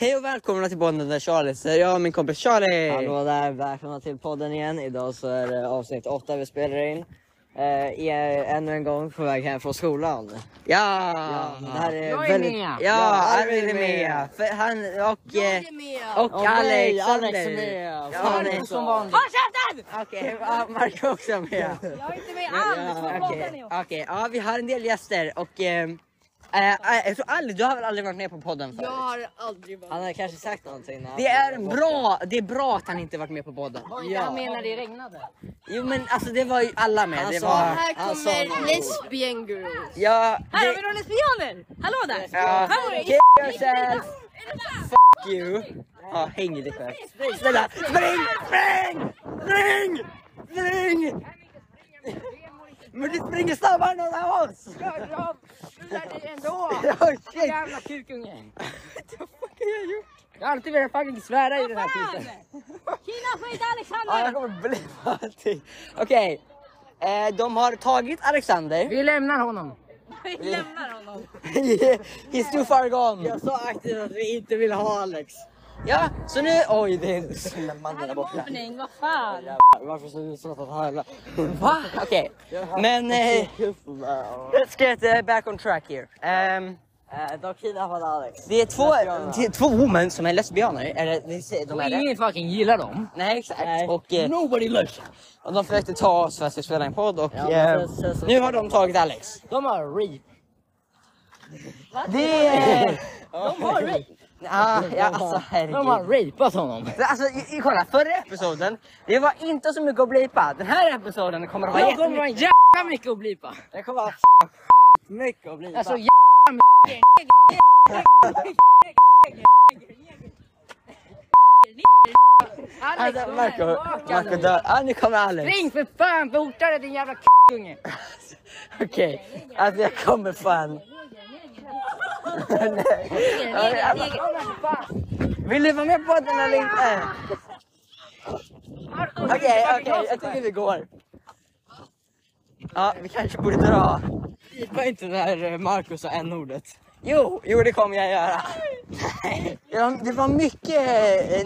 Hej och välkomna till podden där Charlie så jag och min kompis Charlie. Hallå där, välkomna till podden igen. Idag så är det avsnitt 8 vi spelar in. Eh, är ännu en gång på väg hem från skolan. Ja! Ja, det här är Jag är väldigt... med. Ja, Arvid är är med. För han och, eh, med! och nej, Alexander. Alex är med. Ja, Fan. Som vanligt. Håll käften! Okej, ja, Marco är också med. Jag är inte med alls! Okej, om? okej. ja vi har en del gäster och eh, jag tror aldrig, du har väl aldrig varit med på podden förut? Jag har aldrig varit Han har kanske sagt någonting. när han- Det är bra, det är bra att han inte varit med på podden. Ja. Han menar det regnade. Jo men alltså det var ju alla med. Han Det sa- var, Här Han sa kommer något. lesbian girls. ja, Här har det, vi några lesbianer! Hallå där! ja, Här var det. kill yourself, fuck you. Ja, häng i dig själv. Snälla, spring, spring, spring, spring! Men du springer snabbare än någon av oss! Du lär dig ändå! Shit! Jävla kukunge! Vad fuck har jag gjort? Jag har alltid velat fucking svära i den här skiten. Killa skit Ja, Alexander! jag kommer blipa allting. Okej, eh, de har tagit Alexander. Vi lämnar honom. Vi lämnar honom. He's too far gone. Jag sa aktivt att vi inte vill ha Alex. Ja, så nu... Oj, det är en man Här där är borta. mobbning, vad fan! Varför så du så att han jävla... Va? Okej, men... Eh, let's get uh, back on track here. Ehm, Eh, De kidnappade Alex. det är två, det är två women som är lesbianer. Eller de Och är det. ingen fucking gillar dem. Nej, exakt. Nej. Och, eh, Nobody them. och de försökte ta oss för att vi spela en podd och Ja, eh, nu har de tagit Alex. De har rape. Det är... De har rape. Ja, ja alltså herregud. De har rapat honom. Alltså, i, i, kolla, förra episoden, det var inte så mycket att blipa. Den här episoden kommer att vara Jag kommer jättemycket. vara jävla mycket att blipa. Det kommer vara mycket att bli. Alltså jävla Alltså, Marco, Marco dör. Ja, nu kommer Alex. Spring för fan fortare din jävla kukunge. Okej, alltså jag kommer fan. Vill du vara med på den eller inte? Okej, okej, jag tycker vi går. Ja, vi kanske borde dra. Blipa inte när eh, Marcus sa n-ordet. Jo, jo det kommer jag göra. Det var, det var mycket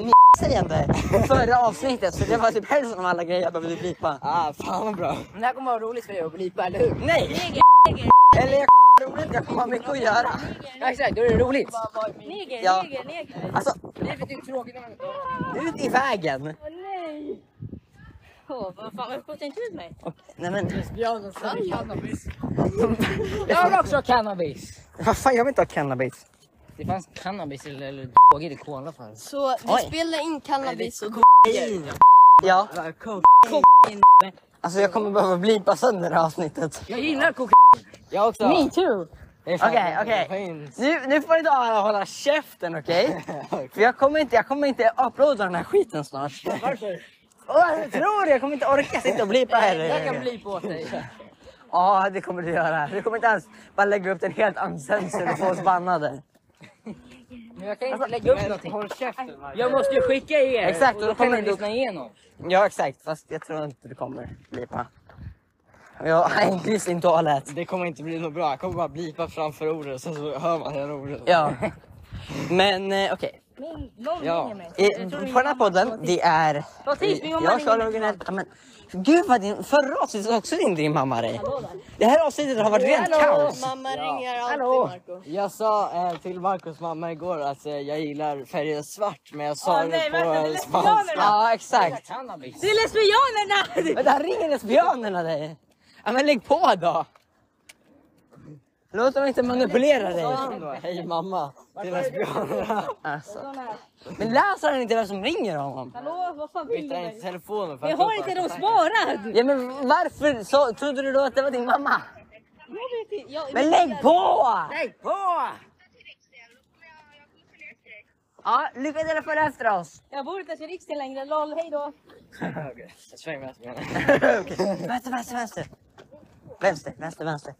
eh, sägande förra avsnittet så det var typ hälften av alla grejer jag behövde blipa. Ah, fan vad bra. Det här kommer vara roligt för er att blipa, eller hur? Nej! Eller jag roligt, jag kommer ha mycket att göra. Ja, exakt, då är det roligt. Neger, Ja. neger, neger. Alltså, Livet är tråkigt ut i vägen. Åh nej! Åh, vad fan, varför skjuter inte ut mig? Nej men, Björnen för cannabis. Jag vill också ha cannabis. vad fan jag vill inte ha cannabis. Det fanns cannabis eller, eller droger i kola förut. Så vi Oj. spelar in cannabis och Ja, Coke. alltså jag kommer behöva blipa sönder det här avsnittet. Jag gillar kokain. Jag också. Me too. Okej, okej. få in- Nu, nu får ni ta hålla käften okej? För jag kommer inte, jag kommer inte uploada den här skiten snart. Varför? Åh, jag tror jag kommer inte orka sitta och blipa heller. Jag kan bli på dig. Ja, det kommer du göra. Du kommer inte ens bara lägga upp den helt uncensored och få oss bannade. Men jag kan inte lägga upp någonting. Håll käften. Jag måste ju skicka er. Exakt, och och då då kommer kan ni du- lyssna igenom. Ja, exakt. Fast jag tror inte du kommer blipa. Ja, English in toilet. Det kommer inte bli något bra. Jag kommer bara blipa framför ordet sen så hör man hela ordet. Ja. Men eh, okej. Min, någon Ja. ringer mig. I- På den här podden, det är... Vad tidsspring om Jag man kör ringer originellt. Ja, men, Gud vad din förra avsnittet också ringde din mamma dig. Det här avsnittet har varit rent kaos. Mamma ringer alltid Hallå. Marco. Jag sa eh, till Marcus mamma igår att eh, jag gillar färgen svart men jag sa Ah, det nej, på vänta, det eh, spanska. Ja, exakt. Det är lesbianerna! Men där ringer lesbianerna dig. Ja men lägg på då. Låt dem inte manipulera dig. Hej mamma. Till lesbianerna. Alltså. Men läser han inte vem som ringer honom? Hallå, vad fan vill du Hittar inte telefonen för Jag att har inte dem sparad! Ja men varför så, trodde du då att det var din mamma? Jag vet inte. Jag, Men lägg på! Lägg på! Ja, lycka till att följa efter oss. Jag bor inte ens i riksdagen längre. LOL, hej då. Okej, lesbianerna. Okej. Vänster, vänster, vänster. Vänster, vänster, vänster.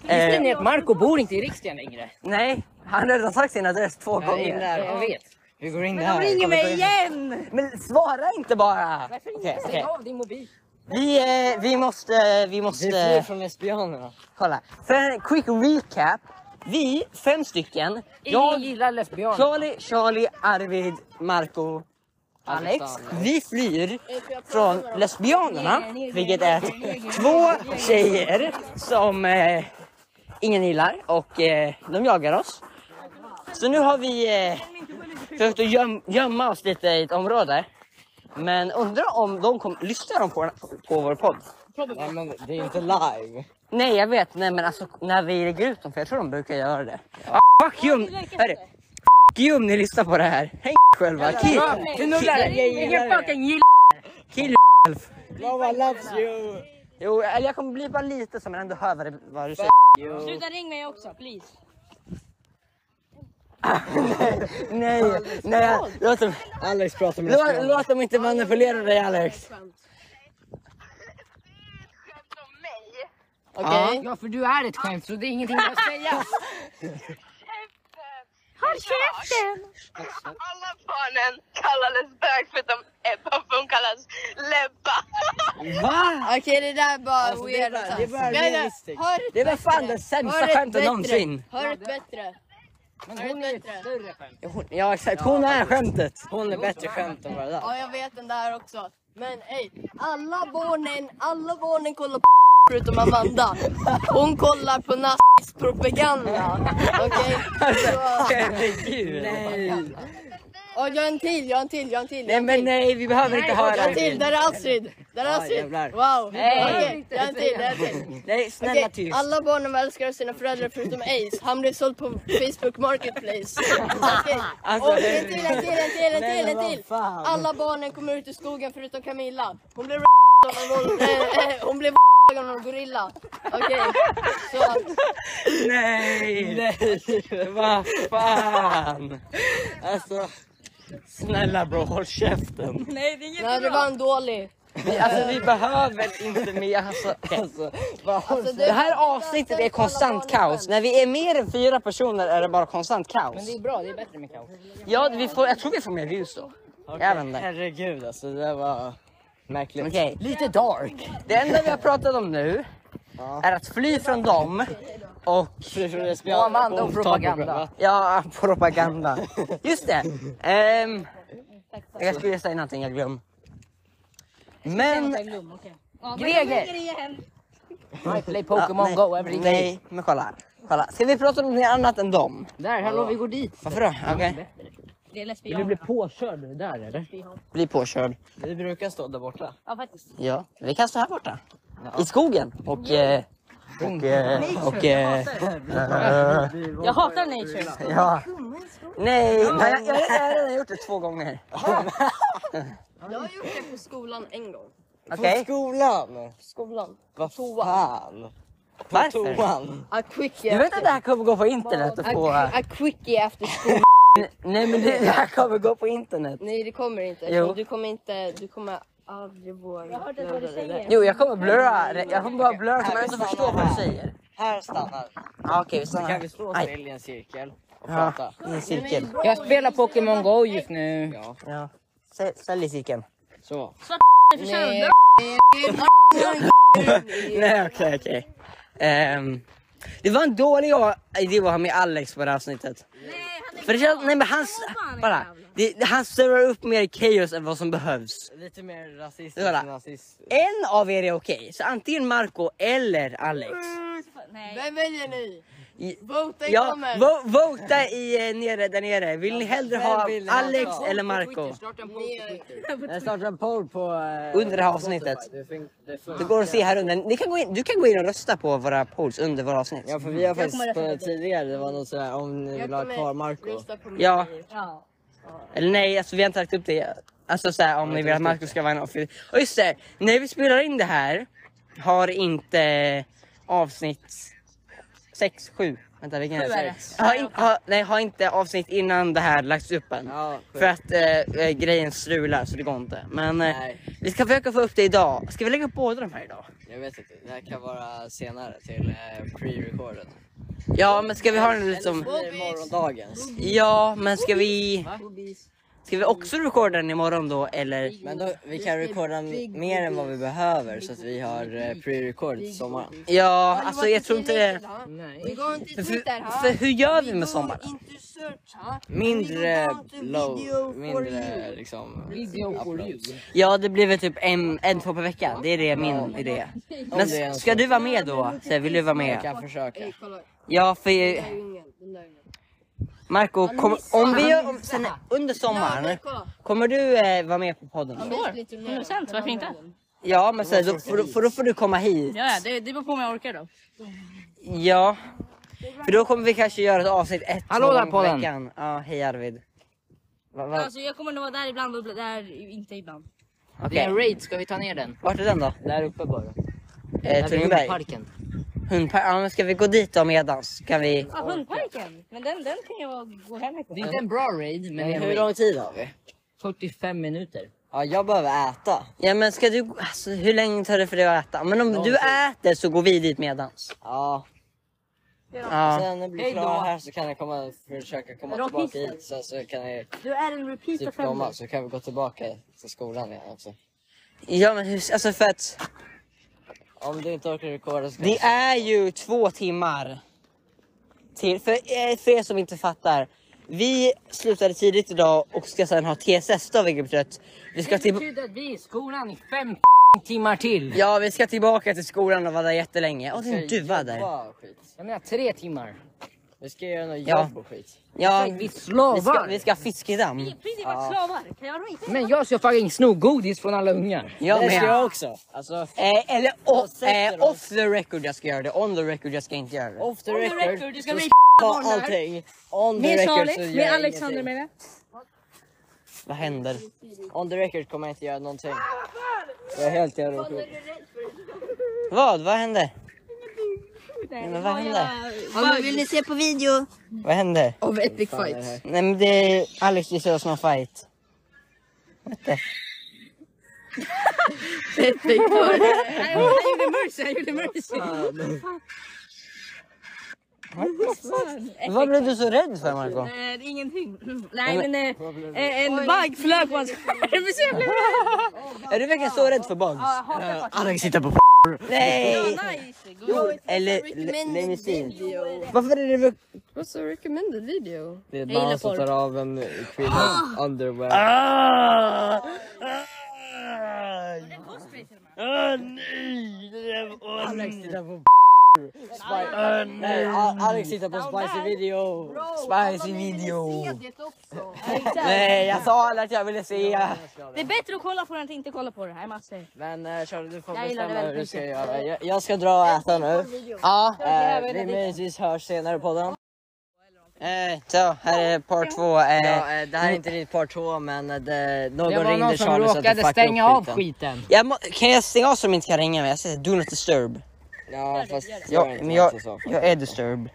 Visste ni Eh, att Marco bor inte i riksdagen längre? nej, han har redan sagt sin adress två Jag är gånger. inne Jag vet. Vi går in Men de ringer mig igen! Men svara inte bara. Varför Okej, inte? okej. Stäng av din mobil. Vi, eh, vi måste, vi Vi flyr måste, från lesbianerna. kolla. För en quick recap. Vi, fem stycken. Ingen Jag, gillar lesbianer. Charlie, Charlie, Arvid, Marco, Alex. Vi flyr från lesbianerna, vilket är två tjejer som eh, ingen gillar och eh, de jagar oss. Så nu har vi eh, försökt att göm, gömma oss lite i ett område. Men undrar om de kom, lyssnar de på, på vår podd? Nej men det är inte live. Nej jag vet, nej men alltså när vi lägger ut dem, för jag tror de brukar göra det. Ah, fuck you! Hörru, fuck you om ni lyssnar på det här. Häng själva. Kill, Du nullar Ingen fucking gillar kill Mama loves you! Jo, eller jag kommer bli bara lite så men ändå hör vad, det, vad du säger. Sluta ring mig också, please. Nej, nej, låt dem, Alex pratar med låt, låt dem inte manipulera dig Alex. Okej? Ja för du är ett skämt så det är ingenting att säga. Håll käften! Alla barnen kallades bög förutom Ebba för hon kallas Lebba. Va? Okej det där är bara Alltså, det är weird. bara- det är bara Nej, nej, realistiskt. Det var fan det sämsta skämtet bättre. någonsin. Hör ett bättre. Men hon är ett större skämt. Hon- Ja exakt, hon är skämtet. Hon är bättre skämt än vad det där. Ja jag vet den där också. Men ey, alla barnen, alla barnen kollar på förutom Amanda. Hon kollar på nazistpropaganda. Okej? Så- Herregud. Nej. Och jag har en till, jag har en till, jag har en till. nej men nej, vi behöver inte höra Jag har en till, där är Astrid. Där är Astrid. Wow. Okej, jag har en till, jag har en till. Nej snälla Okej, tyst. alla barnen älskar sina föräldrar förutom Ace. Han blev såld på Facebook Marketplace. Okej. Alltså, Och en till, en till, en till, en till, en till. Alla barnen kommer ut i skogen förutom Camilla. Hon blev av en vol- eh, eh, Hon blev en gorilla. Okej. Så Nej! Nej! Vad fan! Alltså, snälla bro, håll käften. Nej, det är inget nej, det var en dålig. Vi, alltså vi behöver inte mer. Alltså. Alltså, vad Alltså, Det här avsnittet är konstant kaos. När vi är mer än fyra personer är det bara konstant Men kaos. det är bra, det är bättre med kaos. Ja, vi får, jag tror vi får mer views då. Jag vet inte. Herregud alltså, det där var märkligt. Okej, Lite dark. det enda vi har pratat om nu är att fly från dem och Och Amanda och propaganda. Ja, propaganda. Just det. Um, jag skulle säga någonting jag glöm. Men... Greger! I play Pokémon nej, Go every day. Nej, men kolla. kolla. Ska vi prata om något annat än dem? Där, hallå vi går dit. Varför då? Okej. Det är Vill du bli påkörd där eller? Bli påkörd. Vi brukar stå där borta. Ja, faktiskt. Ja, vi kan stå här borta. I skogen. Och... Eh, och... Eh, och... Eh, eh, Jag hatar nature. ja. Nej, nej jag, jag, jag har redan gjort det två gånger. Jag har gjort det på skolan en gång. Okej? På skolan! Skolan. Vad fan? På Varför? toan? A quickie. Du vet att det här kommer gå på internet och få... A, a quickie after school. Nej men det, det här kommer gå på internet. Nej det kommer inte. Jo. Du kommer inte, du kommer aldrig våga. Jag hörde vad du säger. Jo jag kommer blurra, det. jag kommer bara blurra så man inte förstår vad du säger. Här stannar. Ah, Okej vi stannar Kan vi slå oss i en cirkel och Ja, prata? i en cirkel. Jag spelar Pokémon Go just nu. Ja, Ja. Ställ- i cirkeln. så. Nej. Nej okej okej. Ehm, Det var en dålig idé att ha med Alex på det här avsnittet. För det känns, nej men han, bara, det, han servar upp mer chaos än vad som behövs. Lite mer rasistisk Kolla. nazist. En av er är okej, så antingen Marco eller Alex. Nej. Vem väljer ni? I, Voten ja, kommer. vo, vota i, eh, nere, där nere. Vill ni hellre ha vill ni ha? Alex eller Marco? Ni, Jag startar en poll på... eh, Under det här avsnittet. Det fin- går att se här under. Ni kan gå in, du kan gå in och rösta på våra polls under våra avsnitt. Ja för vi har faktiskt på tidigare, det var något sådär om ni vill ha kvar Marco. rösta på mig. Ja. Ja. Eller nej, alltså vi har inte lagt upp det. Alltså såhär om ni vill att Marco ska vara en avsnitt. Och just det, när vi spelar in det här har inte avsnitt 6, 7. Vänta vilken är Sju det? Har, in, har, nej, har inte avsnitt innan det här lagts upp än. Ja, För att eh, eh, grejen strular så det går inte. Men eh, vi ska försöka få upp det idag. Ska vi lägga upp båda de här idag? Jag vet inte, det här kan vara senare till eh, pre-recorded. Ja men ska vi ha den liksom... Blir morgondagens. Ja men ska vi... Ska vi också recorda den imorgon då eller? Men då, vi kan recorda mer än vad vi behöver så att vi har eh, pre-record till sommaren. Ja, alltså jag tror inte det. För, hur gör vi med sommaren? Mindre low, mindre liksom. Ja, det blir väl typ en, en två per vecka. Det är det min idé. Men ska du vara med då? Så vill du vara Jag med? kan försöka. Ja, för Det är ju ingen. Den där är ingen. Marco, kom, om vi gör, om, sen, under sommaren, kommer du eh, vara med på podden? År, 100%, varför inte? Ja, men så, här, då, får, för då får du komma hit. Ja, det, det beror på om jag orkar då. Ja, för då kommer vi kanske göra ett avsnitt ett, Hallå där, per podden. veckan. Ja, hej Arvid. Va, va, Alltså jag kommer nog vara där ibland och där inte ibland. Det är Okej, en raid, ska vi ta ner den? vart är den då? Där uppe bara. Eh, Där vid Tungberg? parken. Hundpark? Ja, men ska vi gå dit då medans? Kan vi? Ja, hundparken. Men den, den kan jag gå hem Det är ifrån. inte en bra raid, men Men en hur lång tid har vi? 45 minuter. Ja, jag behöver äta. Ja men ska du, alltså hur länge tar det för dig att äta? Men om du äter så går vi dit medans. Ja, Ja. sen när jag blir klar här så kan jag komma, försöka komma tillbaka hit. Sen så kan jag Du är en repeat typ komma så kan vi gå tillbaka till skolan igen också. Ja men hur, alltså för att Om du inte orkar recorda så det är ju två timmar. Till, för, eh, för er som inte fattar. Vi slutade tidigt idag och ska sen ha TSS då vilket betyder att vi ska Det till, betyder att vi är i skolan i fem timmar till. Ja vi ska tillbaka till skolan och vara där jättelänge. Och din duva där. skit. Jag menar tre timmar. Vi ska göra något Ja. jobb och skit. Ja, Vi vi ska, slavar. vi ska ha fiskedamm. I princip varit slavar. Kan jag inte? Men jag ska fucking sno godis från alla ungar. Jag det ska med. jag också. Alltså, Eh, eller off, eh, off the record jag ska göra det. On the record jag ska inte göra det. off the On the record. record, du ska bli ta barn där. allting. On the Med record så Charlie, gör med jag Alexander ingenting. menar jag. Vad händer? On the record kommer jag inte göra någonting. Jag är helt jävla sjuk. Vad? Vad hände? Nej, men vad hände? Ja, men vill ni se på video? Vad hände? Av Epic Fight. Nej men det är Alex visar oss någon fight. Vänta. Epic Fight. Nej, jag gjorde mercy, jag gjorde mercy. Vad blev du så rädd för Marco? Eh, ingenting. Nej men eh, eh, en bagg flög på hans skärm så jag blev rädd. Är du verkligen så rädd för bugs? Ja, jag hatar faktiskt. Alex sitter på Nej! Go. Eller video. Varför är det... What's a recommended video? Det är ett man som tar av en kvinnas underwear. Ah! Ah, nej! Alex tittar på Nej, A- Alex tittar på spicy video. Spicy video. Det. Nej, jag sa aldrig att jag ville se. Det är bättre att kolla på den än att inte kolla på det. Nej massor. Men uh, Charlie du får Jag det bestämma hur väldigt du ska göra. Jag, jag ska dra och äta nu. Ja. Uh, vi möjligtvis hörs senare på den. Eh, så, här är part två. Eh, Ja, eh, det här är inte ditt part två men eh, det, någon Det var ringde någon som Charlie så att det råkade stänga av skiten. skiten. jag må, kan jag stänga av så de inte kan ringa mig? Jag säger do not disturb. Ja fast Ja, jag, men jag, så. jag är disturb.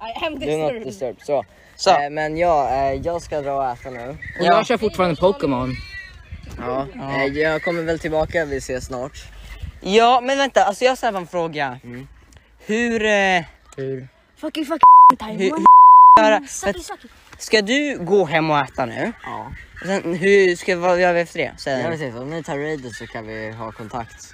I am Do not disturbed. disturb. Så. Så. Eh, men ja, eh, jag ska dra och äta nu. Och Ja. jag kör fortfarande Pokémon. Ja. Eh, jag kommer väl tillbaka, vi ses snart. Ja, men vänta, alltså jag har en fråga. Hur... Eh, Hur? Fucking fucking hur, time. hur göra, för Sucky att, sucky. ska du gå hem och äta nu? Ja. Och Sen, hur ska vad gör vi efter det? Jag Sen, vet inte, om ni tar raidet så kan vi ha kontakt.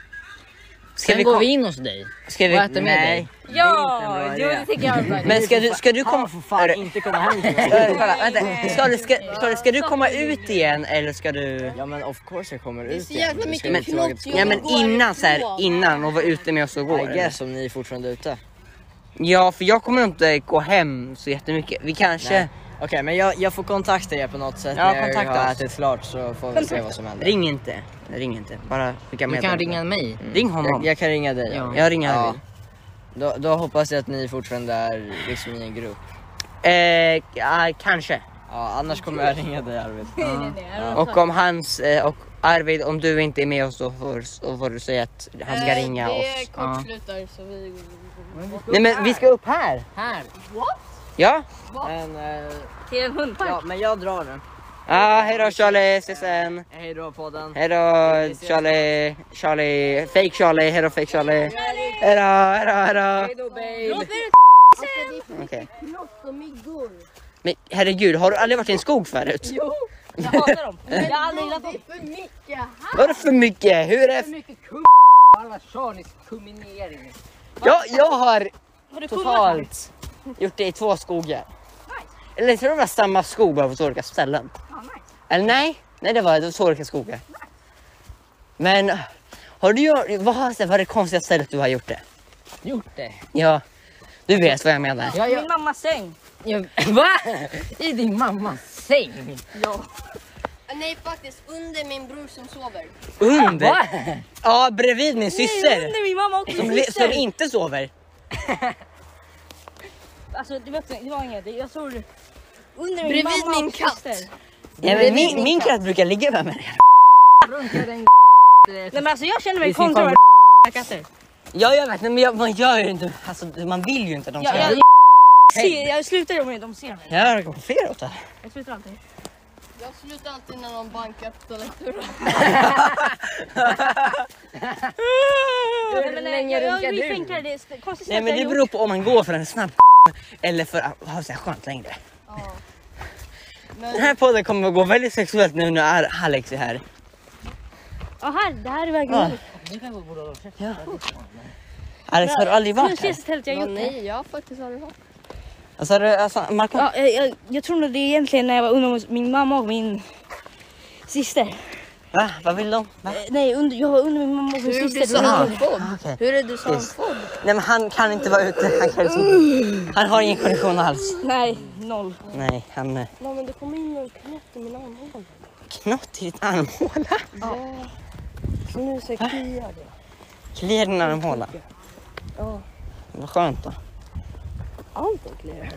Ska Sen vi går vi in hos dig. Ska vi, och äter med nej. Ja, jo, det tycker jag är bra. Men ska du, ska du komma... får fan inte komma hem till mig. Äh, kolla, vänta. Ska du, ska, ska, ska du komma ut igen eller ska du... Ja men of course jag kommer ut så jävla Du mycket ska inte ju. Ja men innan så här, innan och vara ute med oss och gå. I eller? guess om ni är fortfarande ute. Ja, för jag kommer inte gå hem så jättemycket. Vi kanske... Nej. Okej men jag, jag får kontakta er på något sätt Ja, när jag kontakta har oss. ätit klart så får vi se vad som händer. Ring inte. Ring inte. Bara skicka Du med. kan ringa mig. Ring honom. Jag, jag kan ringa dig. Ja. Jag ringer Ja. Arvid. Då, då hoppas jag att ni fortfarande är liksom i en grupp. Eh, ja, kanske. Ja annars kommer jag ringa dig Arvid. Och om hans, eh, och Arvid, om du inte är med oss då får, då får du säga att han ska ringa Det oss. kortslutar så vi... Nej men vi ska upp här. Här. Ja? Men, eh, Till en hundpark. ja, men jag drar nu. Ja, hejdå Charlie, ses sen. Hej då podden. Hejdå Charlie, Charlie, fake Charlie, hejdå fake Charlie. Hejdå, hejdå, hejdå. Hej då babe. Okej. Knott och myggor. Men herregud, har du aldrig varit i en skog förut? Jo. Jag hatar dem. Jag har aldrig gillat dem. För mycket här. Vadå för mycket? Hur är För mycket kum... Alla Charlies kuminering. jag, jag har Har du totalt gjort det i två skogar. Eller jag tror det var samma skog bara på två olika ställen. Eller nej, nej det var, det var två olika skogar. Men har du gjort, vad har- det konstigaste stället du har gjort det? Gjort det. Ja, du vet vad jag menar. Ja, Min ja. mammas säng. ja. Va? I din mammas säng? Nej faktiskt under min bror som sover. Under? Va? Ja, bredvid min Nej, syster. under min mamma. Som, Min syster. som inte sover. Alltså det var, det var inget. Jag tror under min Bredvid mamma min och katt. syster. Ja, men min, min katt brukar ligga med mig. Nej men alltså jag känner mig av katter. Ja, jag vet, men jag, man gör ju inte, alltså man vill ju inte att de ska. Jag, jag, ser, jag slutar om de ser mig. Jag går fel åt det. Jag slutar alltid. Jag slutar alltid när någon bankar på toalettdörren. Nej, men, nej, länge jag, jag, runkar du? finkar det är konstigt Nej men jag det beror på om man går för en snabb eller för att ha sig skönt längre. Ja. Den här podden kommer att gå väldigt sexuellt nu när Alex är här. Ja här, det här är verkligen Ja. roligt. Alex har du aldrig varit här? Stället jag Ja, nej, jag har faktiskt aldrig varit. Alltså, alltså Marco, Ja, jag, jag, jag tror nog det är egentligen när jag var under hos min mamma och min syster. Va? Vad vill de? Va? Eh, Nej, under, jag var under min mamma och min Hur är syster. du Det var- Aha. sandfodd? Okej. Hur är du Yes. sandfodd? Nej men han kan inte vara ute. Han, kan liksom, han har ingen kondition alls. Nej, noll. Nej, han är Nej men det kom in och knäpp i min armhåla. knott i ditt armhåla. Så nu så kliar det. Kliar din armhåla? Ja. Vad skönt då. Allt är kliar.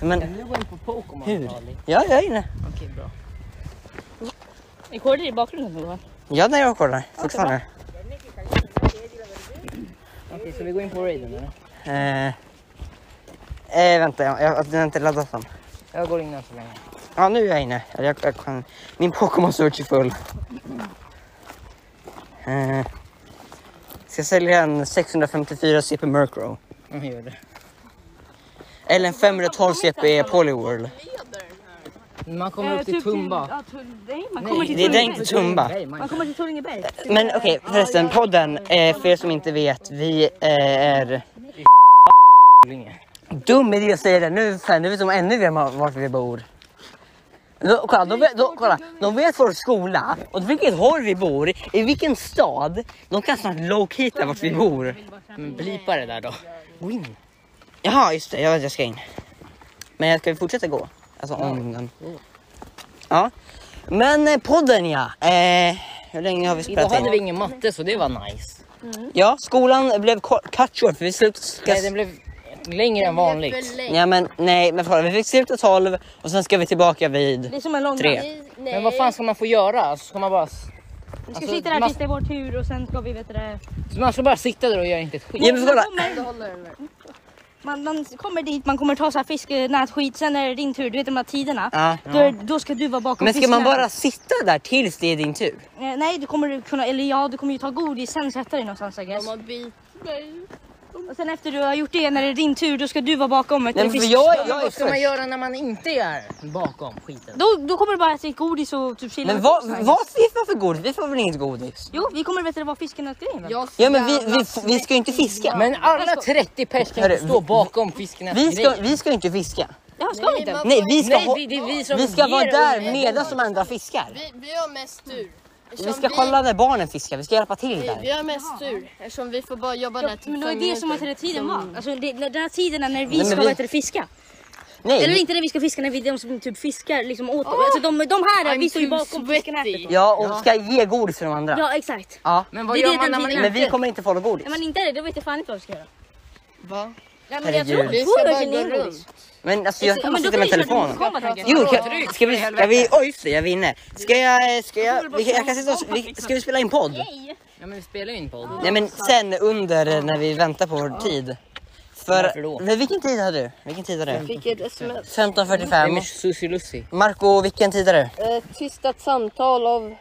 Men Du går in på Pokémon Hur? Ja, jag är inne. Okej bra. Är Kåre i bakgrunden eller vad? Ja, där jag kollar fortfarande. Okej så vi går in på raiden eller? Eh, eh, vänta, jag, jag, jag har inte laddat den. Jag går in än så länge. Ja, nu är jag inne. Jag, jag kan, min Pokémon Search är full. Eh, ska sälja en 654 CP Murkrow. Ja, gör det. Eller en 512 CP Poliwhirl. Man kommer Eh, upp till typ Tumba. nej, man kommer till det är den Tumba. Man kommer till Tullingeberg. Men okej, förresten, podden, eh, för er som inte vet, vi eh, är... Dum idé att säga det nu, fan, nu vet de ännu mer var- vart vi bor. Då, kolla, de vet, då, kolla, de vet vår skola och vilket håll vi bor, i vilken stad. De kan snart locata vart vi bor. Men blipa det där då. Gå in. Jaha, just det, jag vet jag ska in. Men jag ska vi fortsätta gå? Alltså om den. Ja. Men eh, podden ja. Eh, hur länge har vi Idag spelat hade vi in? ingen matte så det var nice. Ja, skolan blev ko- cut short för vi slutade... Nej den blev längre än vanligt. Ja men nej, men kolla, vi fick sluta 12 och sen ska vi tillbaka vid... Det är som en lång Tre. dans. Nej. Men vad fan ska man få göra? Alltså, ska man bara... Vi ska Alltså, sitta där man- tills det är vår tur och sen ska vi vet du det. Man ska bara sitta där och göra inte ett skit. Ja, men kolla. Kommer. Man, man kommer dit, man kommer ta så här fiskenätskit, sen är det din tur, du vet de här tiderna. Ja. Då, då ska du vara bakom Men ska man bara sitta där tills det är din tur? Eh, nej, du kommer kunna, eller ja, du kommer ju ta godis sen sätta dig någonstans I guess. De har bit mig. Och sen efter du har gjort det, när det är din tur, då ska du vara bakom ett Nej, men för jag, jag är vad ska man först. göra när man inte är bakom skiten? Då, då kommer du bara äta godis och typ chilla. Men vad, vad får vi för godis? Vi får väl inget godis? Jo, vi kommer veta vad fiskenätgrejen var. Jag Ja men vi, vi, vi ska ju inte fiska. Men alla 30 pers kan Hörru, stå bakom fisken. Vi ska, vi ska ju inte fiska. Ja, ska vi inte? Nej, vi ska, Nej, hå- vi- det är vi som vi ska vara där medan de andra fiskar. Vi, vi har mest tur. Vi ska kolla där barnen fiskar, vi ska hjälpa till Nej, vi där. har mest tur eftersom vi får bara jobba Ja, där till men det var fem det som minuter. att tiden var. Alltså det, när- den här tiden är när vi Nej, ska vi- du, fiska. Nej, Eller vi- inte när vi ska fiska, när vi de som typ fiskar liksom åt alltså, de, de här, I'm vi står ju bakom fiskenätet. ja och ska ge godis till de andra. Ja, exakt. Ja. Men vad Det gör man den när man tiden Men inte... vi kommer inte få något godis. Ja, men inte det, då vet jag fan inte vad vi ska göra. Va? Ja, men jag tror, Vi ska bara gå runt. Men alltså jag kan men då sitta med telefonen. jag. Jo, kan, ska vi, ska vi, oj just det, jag är inne. Ska jag, ska jag, vi, jag kan sitta och, vi, ska vi spela in podd? Ja men vi spelar ju in podd. Nej men sen under när vi väntar på vår tid. För, men vilken tid har du? Vilken tid har du? Fick ett sms. Vem 15.45. är Susie Lucy? Marco, vilken tid har du? Ett tystat samtal av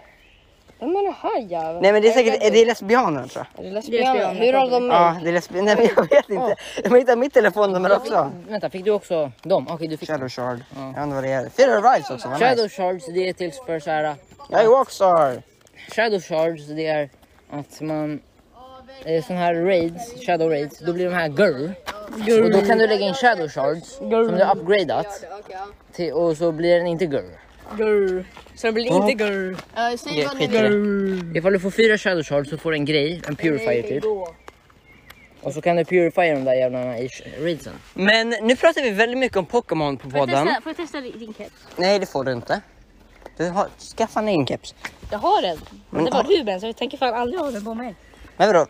Vem är det här jäveln? Nej men det är säkert, det är lesbianer tror jag. Är det lesbianer? Hur har de Ja, det är lesbianer. Nej men jag vet inte. Jag har hittat mitt telefonnummer också. Vänta, fick du också dem? Okej, du fick Shadow Shard. Jag vet inte vad det är. Fear Rise också, vad Shadow nice. shards, det är till för så här. Jag är Rockstar. Shadow shards, det är att man... Eh, sån här raids, shadow raids, då blir de här girl. Och då kan du lägga in shadow shards som du har upgradat. Till, och så blir den inte girl. Grr. Så det blir inte grr. Uh, säg vad ni skiter vill. det. Ifall du får fyra shadow shards så får du en grej, en purifier typ. Och så kan du purifiera de där jävlarna i raidsen. Men nu pratar vi väldigt mycket om Pokémon på Får jag podden. testa, får jag testa din keps? Nej det får du inte. Du har, skaffa en egen keps. Jag har den. Men det var Ruben så jag tänker fan aldrig ha den på mig. Men vadå?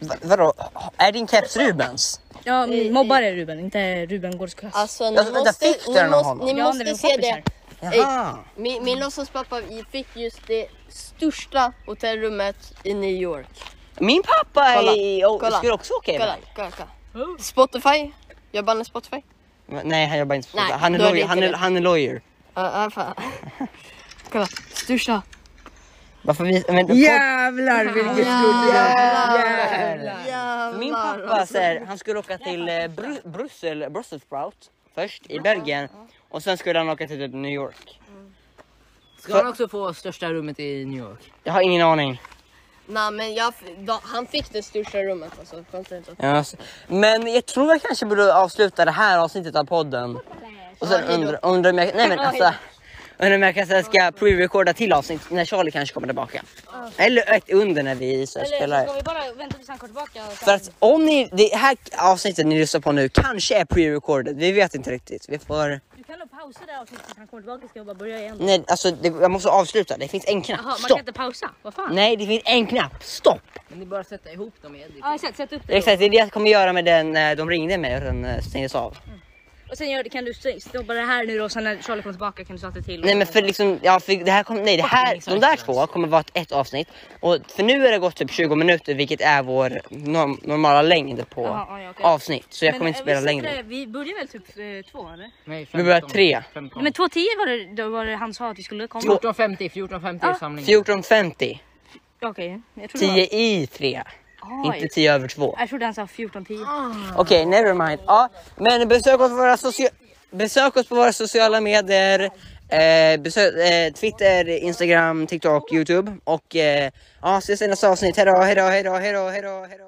Va- Vadå? Är din keps Rubens? Ja, mobbare Ruben, inte Ruben Gårdsklass. Alltså ni Alltså, vänta, måste, fick du ni den av måste, honom? ni Ja, när vi måste var se det. Jaha. Min, min låtsaspappa fick just det största hotellrummet i New York. Min pappa Kolla, är, och, kolla. skulle också åka Kolla, iväg. kolla, kolla. Spotify. Jobbar ni Spotify? Men Nej han jobbar inte på Nej, Spotify. Han är lawyer. inte Han är, han är lawyer. Ja, ja, fan. Kolla, största. Varför vi, men, Jävlar vilket Jävlar. Jävlar. Min pappa här, han skulle åka till eh, Bru Bryssel, Brussels sprout först i Belgien och sen skulle han åka till typ New York. Ska han också få största rummet i New York? Jag har ingen aning. Nej men jag, då, han fick det största rummet alltså. Konstigt inte. Ja, så- Men jag tror jag kanske borde avsluta det här avsnittet av podden. Och sen Ja, hej då. undrar undra om jag, nej men alltså, undrar om jag kanske ska pre-recorda till avsnitt när Charlie kanske kommer tillbaka. Eller ett under när vi så här Eller så spelar. ska vi bara vänta tills han kommer tillbaka. och sen- För att om ni, det här avsnittet ni lyssnar på nu kanske är pre-recorded, vi vet inte riktigt. Vi får, kan nog pausa det avsnittet tills han kommer tillbaka ska jag bara börja igen. nej alltså det, jag måste avsluta, det finns en knapp, Jaha, man kan stopp. inte pausa? Vad fan? Nej det finns en knapp, stopp. Men det är bara att sätta ihop dem i edit. Ja exakt, sätt upp det då. exakt det är det jag kommer göra med den, eh, de ringde mig och den eh, stängdes av. Och sen gör, kan du stoppa det här nu då och sen när Charlie kommer tillbaka kan du starta till. Nej men för liksom, ja för det här kommer, nej det här, de där två kommer vara ett, ett avsnitt. Och för nu har det gått typ 20 minuter vilket är vår norm, normala längd på Jaha, ja, okej. avsnitt. Så jag Men, kommer inte eh, spela längre. det- Vi börjar väl typ eh, två eller? Nej, Vi börjar 15, tre. 15. Nej, men 2.10 var det, då var det han sa att vi skulle komma. 14.50, 14.50 är samlingen. 14.50, Okej, jag trodde det var... 10 i 3. Oj. Inte 10 över 2. Jag trodde han sa 14.10. Okej, never mind. Ja, men besök oss på våra, socia- besök oss på våra sociala medier. Eh, besök, eh, Twitter, Instagram, TikTok, Youtube. Och eh, ja, ses i nästa avsnitt. Hejdå, hejdå, hejdå, hejdå, hejdå, hejdå. hejdå.